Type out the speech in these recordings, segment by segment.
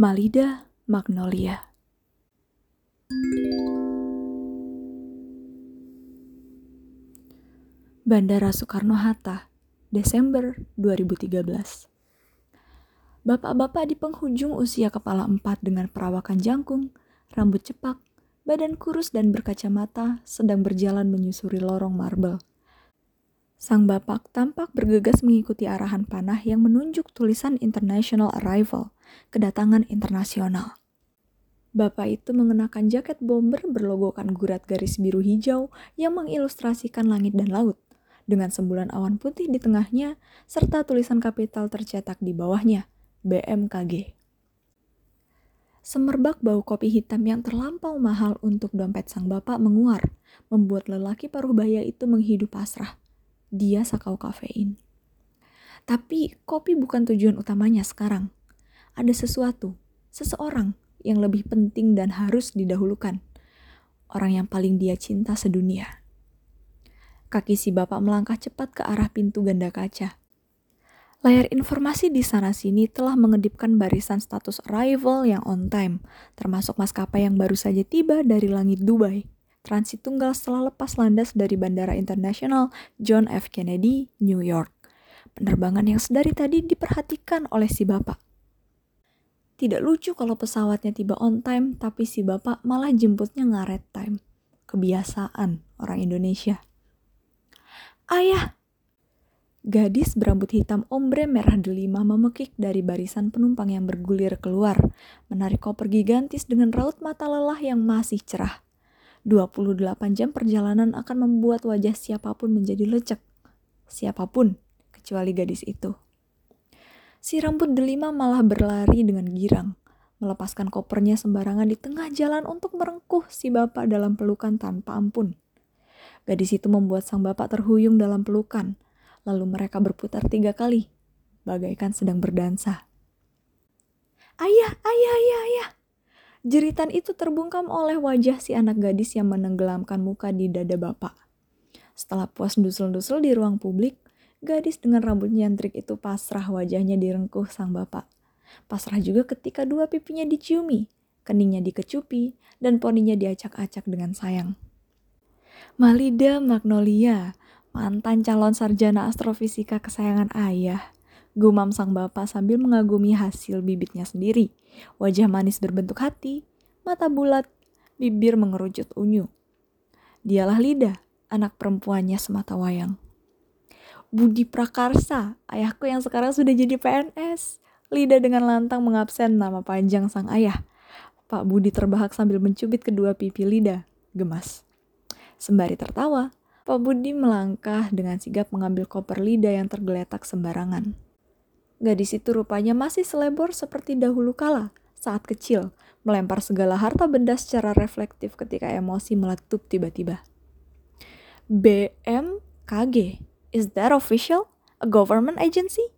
Malida Magnolia. Bandara Soekarno-Hatta, Desember 2013. Bapak-bapak di penghujung usia kepala empat dengan perawakan jangkung, rambut cepak, badan kurus dan berkacamata sedang berjalan menyusuri lorong marble. Sang bapak tampak bergegas mengikuti arahan panah yang menunjuk tulisan International Arrival, kedatangan internasional. Bapak itu mengenakan jaket bomber berlogokan gurat garis biru hijau yang mengilustrasikan langit dan laut dengan sembulan awan putih di tengahnya, serta tulisan kapital tercetak di bawahnya, BMKG. Semerbak bau kopi hitam yang terlampau mahal untuk dompet sang bapak menguar, membuat lelaki paruh baya itu menghidup pasrah. Dia sakau kafein. Tapi kopi bukan tujuan utamanya sekarang. Ada sesuatu, seseorang yang lebih penting dan harus didahulukan. Orang yang paling dia cinta sedunia. Kaki si bapak melangkah cepat ke arah pintu ganda kaca. Layar informasi di sana-sini telah mengedipkan barisan status arrival yang on time, termasuk maskapai yang baru saja tiba dari langit Dubai. Transit tunggal setelah lepas landas dari Bandara Internasional John F. Kennedy, New York. Penerbangan yang sedari tadi diperhatikan oleh si bapak. Tidak lucu kalau pesawatnya tiba on time, tapi si bapak malah jemputnya ngaret time. Kebiasaan orang Indonesia. Ayah! Gadis berambut hitam ombre merah delima memekik dari barisan penumpang yang bergulir keluar, menarik koper gigantis dengan raut mata lelah yang masih cerah. 28 jam perjalanan akan membuat wajah siapa pun menjadi lecek. Siapa pun, kecuali gadis itu. Si rambut delima malah berlari dengan girang, melepaskan kopernya sembarangan di tengah jalan untuk merengkuh si bapak dalam pelukan tanpa ampun. Gadis itu membuat sang bapak terhuyung dalam pelukan, lalu mereka berputar tiga kali, bagaikan sedang berdansa. Ayah, ayah, ayah, ayah. Jeritan itu terbungkam oleh wajah si anak gadis yang menenggelamkan muka di dada bapak. Setelah puas dusul-dusul di ruang publik, gadis dengan rambut nyentrik itu pasrah wajahnya direngkuh sang bapak. Pasrah juga ketika dua pipinya diciumi, keningnya dikecupi, dan poninya diacak-acak dengan sayang. Malida Magnolia, mantan calon sarjana astrofisika kesayangan ayah. Gumam sang bapak sambil mengagumi hasil bibitnya sendiri. Wajah manis berbentuk hati, mata bulat, bibir mengerucut unyu. Dialah Lida, anak perempuannya semata wayang. Budi Prakarsa, ayahku yang sekarang sudah jadi PNS. Lida dengan lantang mengabsen nama panjang sang ayah. Pak Budi terbahak sambil mencubit kedua pipi Lida. Gemas. Sembari tertawa, Pak Budi melangkah dengan sigap mengambil koper Lida yang tergeletak sembarangan. Gadis itu rupanya masih selebor seperti dahulu kala saat kecil, melempar segala harta benda secara reflektif ketika emosi meletup tiba-tiba. BMKG, is that official? A government agency?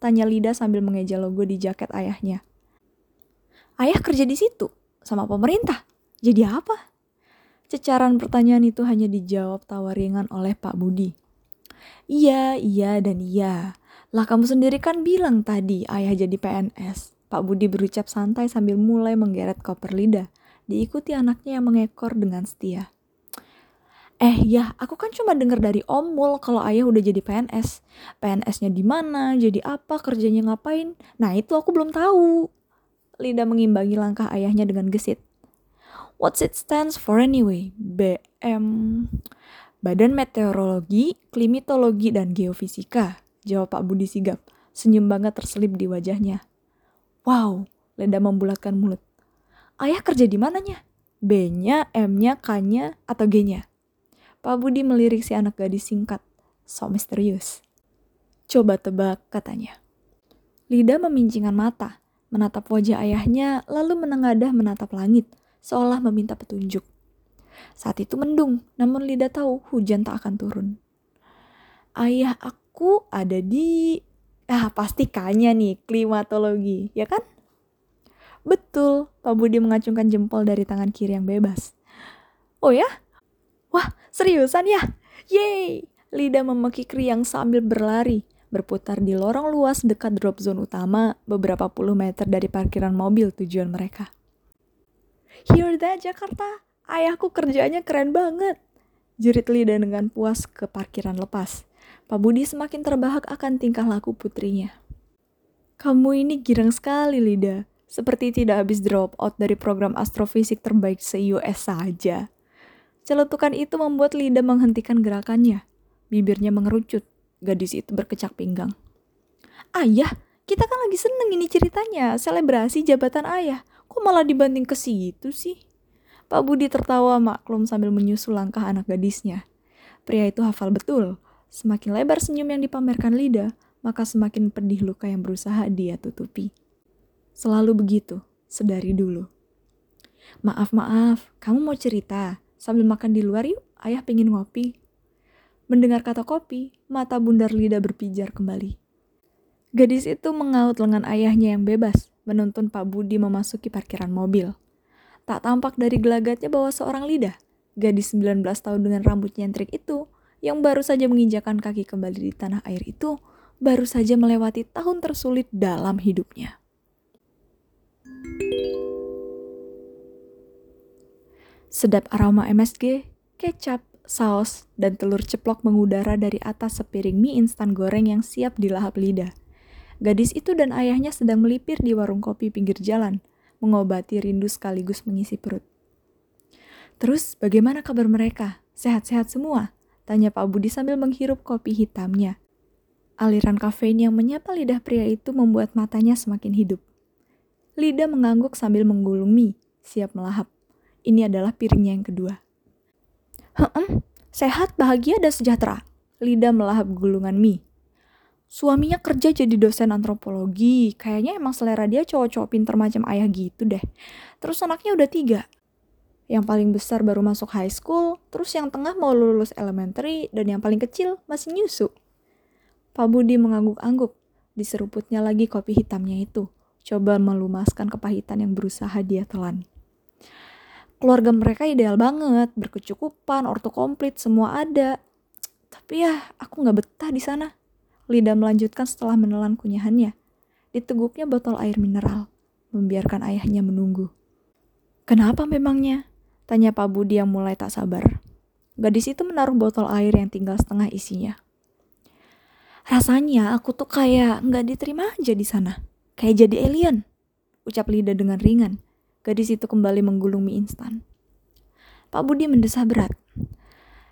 Tanya Lida sambil mengeja logo di jaket ayahnya. Ayah kerja di situ, sama pemerintah. Jadi apa? Cecaran pertanyaan itu hanya dijawab tawa ringan oleh Pak Budi. Iya, iya, dan iya. Lah kamu sendiri kan bilang tadi ayah jadi PNS. Pak Budi berucap santai sambil mulai menggeret koper lidah. Diikuti anaknya yang mengekor dengan setia. Eh ya, aku kan cuma dengar dari Om Mul kalau ayah udah jadi PNS. PNS-nya di mana, jadi apa, kerjanya ngapain. Nah itu aku belum tahu. Lida mengimbangi langkah ayahnya dengan gesit. What's it stands for anyway? BM Badan Meteorologi, Klimatologi, dan Geofisika, jawab Pak Budi sigap. Senyum banget terselip di wajahnya. Wow, Leda membulatkan mulut. Ayah kerja di mananya? B-nya, M-nya, K-nya, atau G-nya? Pak Budi melirik si anak gadis singkat. So misterius. Coba tebak, katanya. Lida memincingkan mata, menatap wajah ayahnya, lalu menengadah menatap langit seolah meminta petunjuk. Saat itu mendung, namun Lida tahu hujan tak akan turun. Ayah aku ada di... Ah, pasti kanya nih, klimatologi, ya kan? Betul, Pak Budi mengacungkan jempol dari tangan kiri yang bebas. Oh ya? Wah, seriusan ya? Yeay! Lida memekik riang sambil berlari. berputar di lorong luas dekat drop zone utama beberapa puluh meter dari parkiran mobil tujuan mereka. Hear that Jakarta, ayahku kerjanya keren banget. Jerit Lida dengan puas ke parkiran lepas. Pak Budi semakin terbahak akan tingkah laku putrinya. Kamu ini girang sekali, Lida. Seperti tidak habis drop out dari program astrofisik terbaik se-US saja. Celutukan itu membuat Lida menghentikan gerakannya. Bibirnya mengerucut. Gadis itu berkecak pinggang. Ayah, kita kan lagi seneng ini ceritanya. Selebrasi jabatan ayah. Kok malah dibanting ke situ sih? Pak Budi tertawa maklum sambil menyusul langkah anak gadisnya. Pria itu hafal betul. Semakin lebar senyum yang dipamerkan Lida, maka semakin pedih luka yang berusaha dia tutupi. Selalu begitu, sedari dulu. Maaf, maaf, kamu mau cerita? Sambil makan di luar yuk, ayah pengen ngopi. Mendengar kata kopi, mata bundar Lida berpijar kembali. Gadis itu mengaut lengan ayahnya yang bebas, menuntun Pak Budi memasuki parkiran mobil. Tak tampak dari gelagatnya bahwa seorang Lida, gadis 19 tahun dengan rambut nyentrik itu, yang baru saja menginjakan kaki kembali di tanah air itu, baru saja melewati tahun tersulit dalam hidupnya. Sedap aroma MSG, kecap, saus, dan telur ceplok mengudara dari atas sepiring mie instan goreng yang siap dilahap lidah. Gadis itu dan ayahnya sedang melipir di warung kopi pinggir jalan, mengobati rindu sekaligus mengisi perut. Terus bagaimana kabar mereka? Sehat-sehat semua? Tanya Pak Budi sambil menghirup kopi hitamnya. Aliran kafein yang menyapa lidah pria itu membuat matanya semakin hidup. Lidah mengangguk sambil menggulung mie, siap melahap. Ini adalah piringnya yang kedua. Heem, sehat, bahagia, dan sejahtera. Lida melahap gulungan mie. Suaminya kerja jadi dosen antropologi. Kayaknya emang selera dia cowok-cowok pinter macam ayah gitu deh. Terus anaknya udah tiga. Yang paling besar baru masuk high school, terus yang tengah mau lulus elementary, dan yang paling kecil masih nyusu. Pak Budi mengangguk-angguk. Diseruputnya lagi kopi hitamnya itu. Coba melumaskan kepahitan yang berusaha dia telan keluarga mereka ideal banget, berkecukupan, orto komplit, semua ada. Tapi ya, aku nggak betah di sana. Lida melanjutkan setelah menelan kunyahannya. Diteguknya botol air mineral, membiarkan ayahnya menunggu. Kenapa memangnya? Tanya Pak Budi yang mulai tak sabar. Gadis itu menaruh botol air yang tinggal setengah isinya. Rasanya aku tuh kayak nggak diterima aja di sana. Kayak jadi alien. Ucap Lida dengan ringan Gadis itu kembali menggulung mie instan. Pak Budi mendesah berat.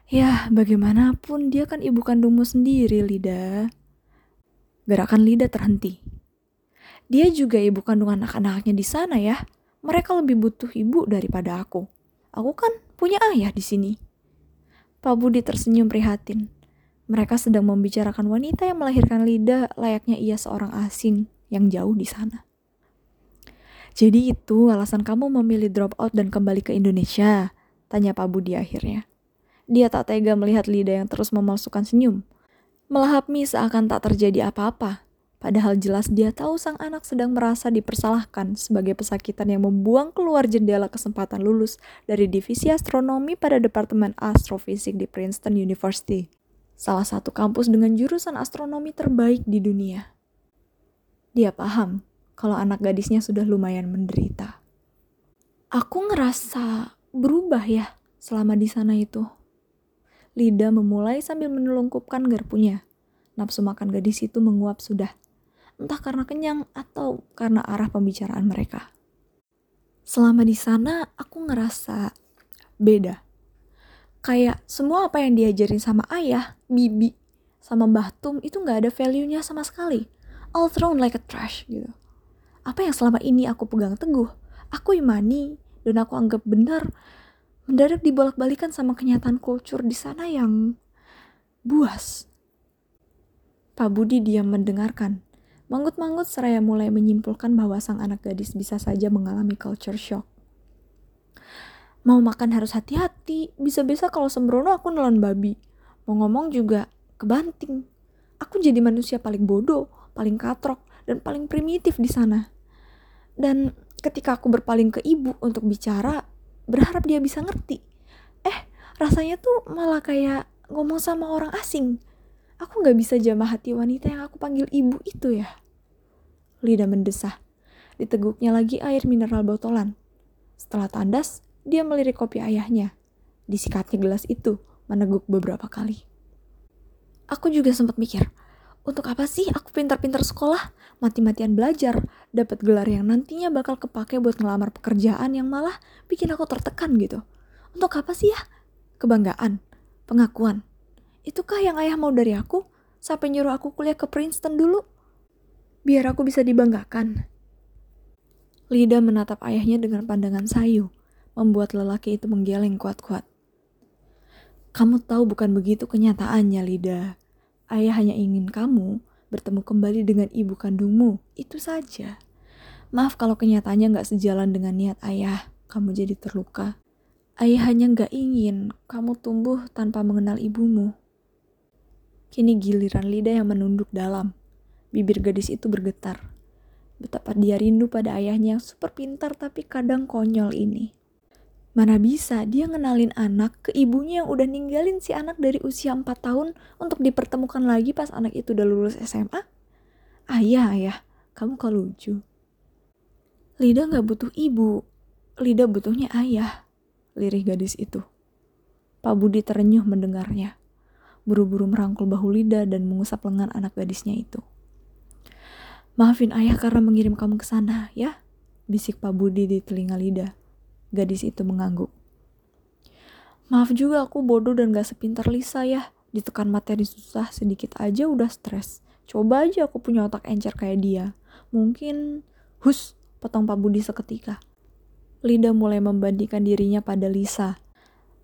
Ya, bagaimanapun dia kan ibu kandungmu sendiri, Lida. Gerakan Lida terhenti. Dia juga ibu kandung anak-anaknya di sana ya. Mereka lebih butuh ibu daripada aku. Aku kan punya ayah di sini. Pak Budi tersenyum prihatin. Mereka sedang membicarakan wanita yang melahirkan Lida layaknya ia seorang asing yang jauh di sana. Jadi itu alasan kamu memilih drop out dan kembali ke Indonesia? Tanya Pak Budi akhirnya. Dia tak tega melihat Lida yang terus memalsukan senyum. Melahap mie seakan tak terjadi apa-apa. Padahal jelas dia tahu sang anak sedang merasa dipersalahkan sebagai pesakitan yang membuang keluar jendela kesempatan lulus dari divisi astronomi pada Departemen Astrofisik di Princeton University. Salah satu kampus dengan jurusan astronomi terbaik di dunia. Dia paham kalau anak gadisnya sudah lumayan menderita. Aku ngerasa berubah ya selama di sana itu. Lida memulai sambil menelungkupkan garpunya. Nafsu makan gadis itu menguap sudah. Entah karena kenyang atau karena arah pembicaraan mereka. Selama di sana aku ngerasa beda. Kayak semua apa yang diajarin sama ayah, bibi, sama Mbah Tum itu nggak ada value-nya sama sekali. All thrown like a trash gitu apa yang selama ini aku pegang teguh, aku imani, dan aku anggap benar, mendadak dibolak-balikan sama kenyataan kultur di sana yang buas. Pak Budi diam mendengarkan. Manggut-manggut seraya mulai menyimpulkan bahwa sang anak gadis bisa saja mengalami culture shock. Mau makan harus hati-hati, bisa-bisa kalau sembrono aku nelan babi. Mau ngomong juga kebanting. Aku jadi manusia paling bodoh, paling katrok, dan paling primitif di sana. Dan ketika aku berpaling ke ibu untuk bicara, berharap dia bisa ngerti. Eh, rasanya tuh malah kayak ngomong sama orang asing. Aku gak bisa jamah hati wanita yang aku panggil ibu itu ya. Lida mendesah. Diteguknya lagi air mineral botolan. Setelah tandas, dia melirik kopi ayahnya. Disikatnya gelas itu, meneguk beberapa kali. Aku juga sempat mikir, untuk apa sih aku pintar-pintar sekolah, mati-matian belajar, dapat gelar yang nantinya bakal kepake buat ngelamar pekerjaan yang malah bikin aku tertekan gitu. Untuk apa sih ya? Kebanggaan, pengakuan. Itukah yang ayah mau dari aku? Sampai nyuruh aku kuliah ke Princeton dulu? Biar aku bisa dibanggakan. Lida menatap ayahnya dengan pandangan sayu, membuat lelaki itu menggeleng kuat-kuat. Kamu tahu bukan begitu kenyataannya, Lida. Ayah hanya ingin kamu bertemu kembali dengan ibu kandungmu, itu saja. Maaf kalau kenyataannya nggak sejalan dengan niat ayah, kamu jadi terluka. Ayah hanya nggak ingin kamu tumbuh tanpa mengenal ibumu. Kini giliran Lida yang menunduk dalam. Bibir gadis itu bergetar betapa dia rindu pada ayahnya yang super pintar tapi kadang konyol ini. Mana bisa dia ngenalin anak ke ibunya yang udah ninggalin si anak dari usia 4 tahun untuk dipertemukan lagi pas anak itu udah lulus SMA? Ayah, ayah, kamu kok lucu. Lida gak butuh ibu, Lida butuhnya ayah, lirih gadis itu. Pak Budi terenyuh mendengarnya. Buru-buru merangkul bahu Lida dan mengusap lengan anak gadisnya itu. Maafin ayah karena mengirim kamu ke sana, ya? Bisik Pak Budi di telinga Lida. Gadis itu mengangguk. Maaf juga aku bodoh dan gak sepintar Lisa ya. Ditekan materi susah sedikit aja udah stres. Coba aja aku punya otak encer kayak dia. Mungkin, hus, potong Pak Budi seketika. Lida mulai membandingkan dirinya pada Lisa.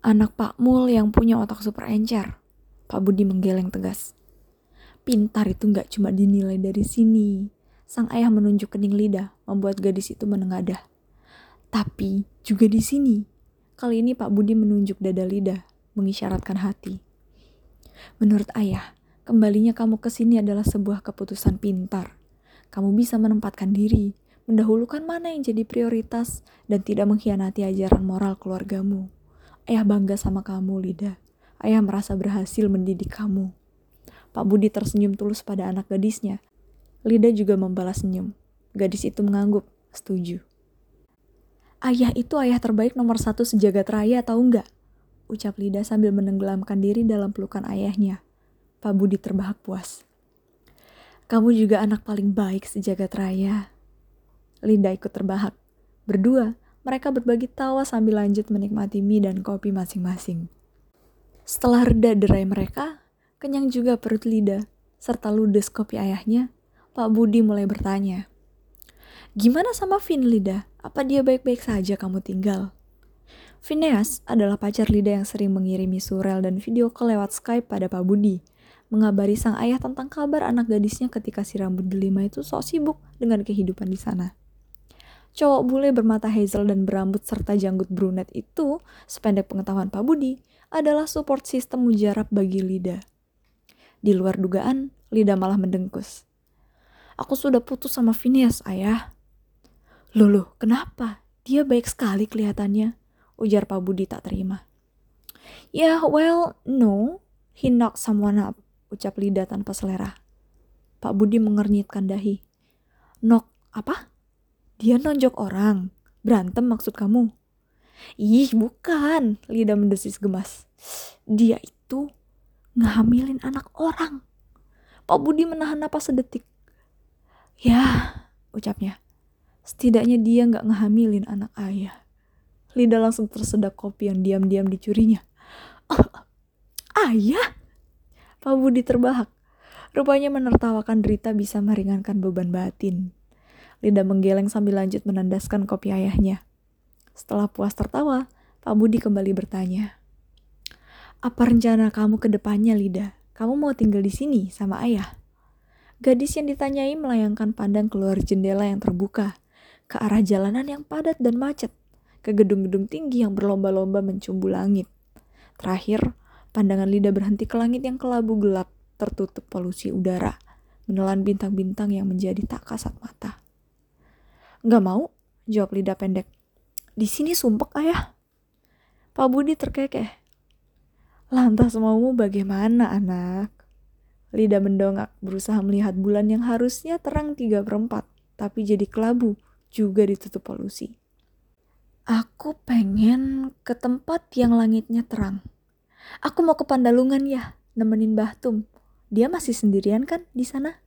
Anak Pak Mul yang punya otak super encer. Pak Budi menggeleng tegas. Pintar itu gak cuma dinilai dari sini, Sang ayah menunjuk kening lidah, membuat gadis itu menengadah. Tapi juga di sini, kali ini Pak Budi menunjuk dada lidah, mengisyaratkan hati. Menurut ayah, kembalinya kamu ke sini adalah sebuah keputusan pintar. Kamu bisa menempatkan diri, mendahulukan mana yang jadi prioritas, dan tidak mengkhianati ajaran moral keluargamu. Ayah bangga sama kamu, Lida. Ayah merasa berhasil mendidik kamu. Pak Budi tersenyum tulus pada anak gadisnya Lida juga membalas senyum. Gadis itu mengangguk, setuju. Ayah itu ayah terbaik nomor satu sejagat raya tahu nggak? Ucap Lida sambil menenggelamkan diri dalam pelukan ayahnya. Pak Budi terbahak puas. Kamu juga anak paling baik sejagat raya. Linda ikut terbahak. Berdua, mereka berbagi tawa sambil lanjut menikmati mie dan kopi masing-masing. Setelah reda derai mereka, kenyang juga perut Lida, serta ludes kopi ayahnya, Pak Budi mulai bertanya. Gimana sama Vin Lida? Apa dia baik-baik saja kamu tinggal? Phineas adalah pacar Lida yang sering mengirimi surel dan video call lewat Skype pada Pak Budi, mengabari sang ayah tentang kabar anak gadisnya ketika si rambut delima itu sok sibuk dengan kehidupan di sana. Cowok bule bermata hazel dan berambut serta janggut brunette itu, sependek pengetahuan Pak Budi, adalah support sistem mujarab bagi Lida. Di luar dugaan, Lida malah mendengkus. Aku sudah putus sama Phineas, ayah. Loh, kenapa? Dia baik sekali kelihatannya, ujar Pak Budi tak terima. Ya, yeah, well, no. He knocked someone up, ucap Lida tanpa selera. Pak Budi mengernyitkan dahi. Knock apa? Dia nonjok orang. Berantem maksud kamu? Ih, bukan. Lida mendesis gemas. Dia itu ngehamilin anak orang. Pak Budi menahan napas sedetik. Ya, ucapnya. Setidaknya dia nggak ngehamilin anak ayah. Lida langsung tersedak kopi yang diam-diam dicurinya. Oh, ayah? Pak Budi terbahak. Rupanya menertawakan derita bisa meringankan beban batin. Lida menggeleng sambil lanjut menandaskan kopi ayahnya. Setelah puas tertawa, Pak Budi kembali bertanya. Apa rencana kamu ke depannya, Lida? Kamu mau tinggal di sini sama ayah? Gadis yang ditanyai melayangkan pandang keluar jendela yang terbuka, ke arah jalanan yang padat dan macet, ke gedung-gedung tinggi yang berlomba-lomba mencumbu langit. Terakhir, pandangan Lida berhenti ke langit yang kelabu gelap, tertutup polusi udara, menelan bintang-bintang yang menjadi tak kasat mata. Gak mau, jawab Lida pendek. Di sini sumpek ayah. Pak Budi terkekeh. Lantas maumu bagaimana anak? Lidah mendongak, berusaha melihat bulan yang harusnya terang tiga perempat, tapi jadi kelabu, juga ditutup polusi. Aku pengen ke tempat yang langitnya terang. Aku mau ke Pandalungan ya, nemenin Bahtum. Dia masih sendirian kan di sana?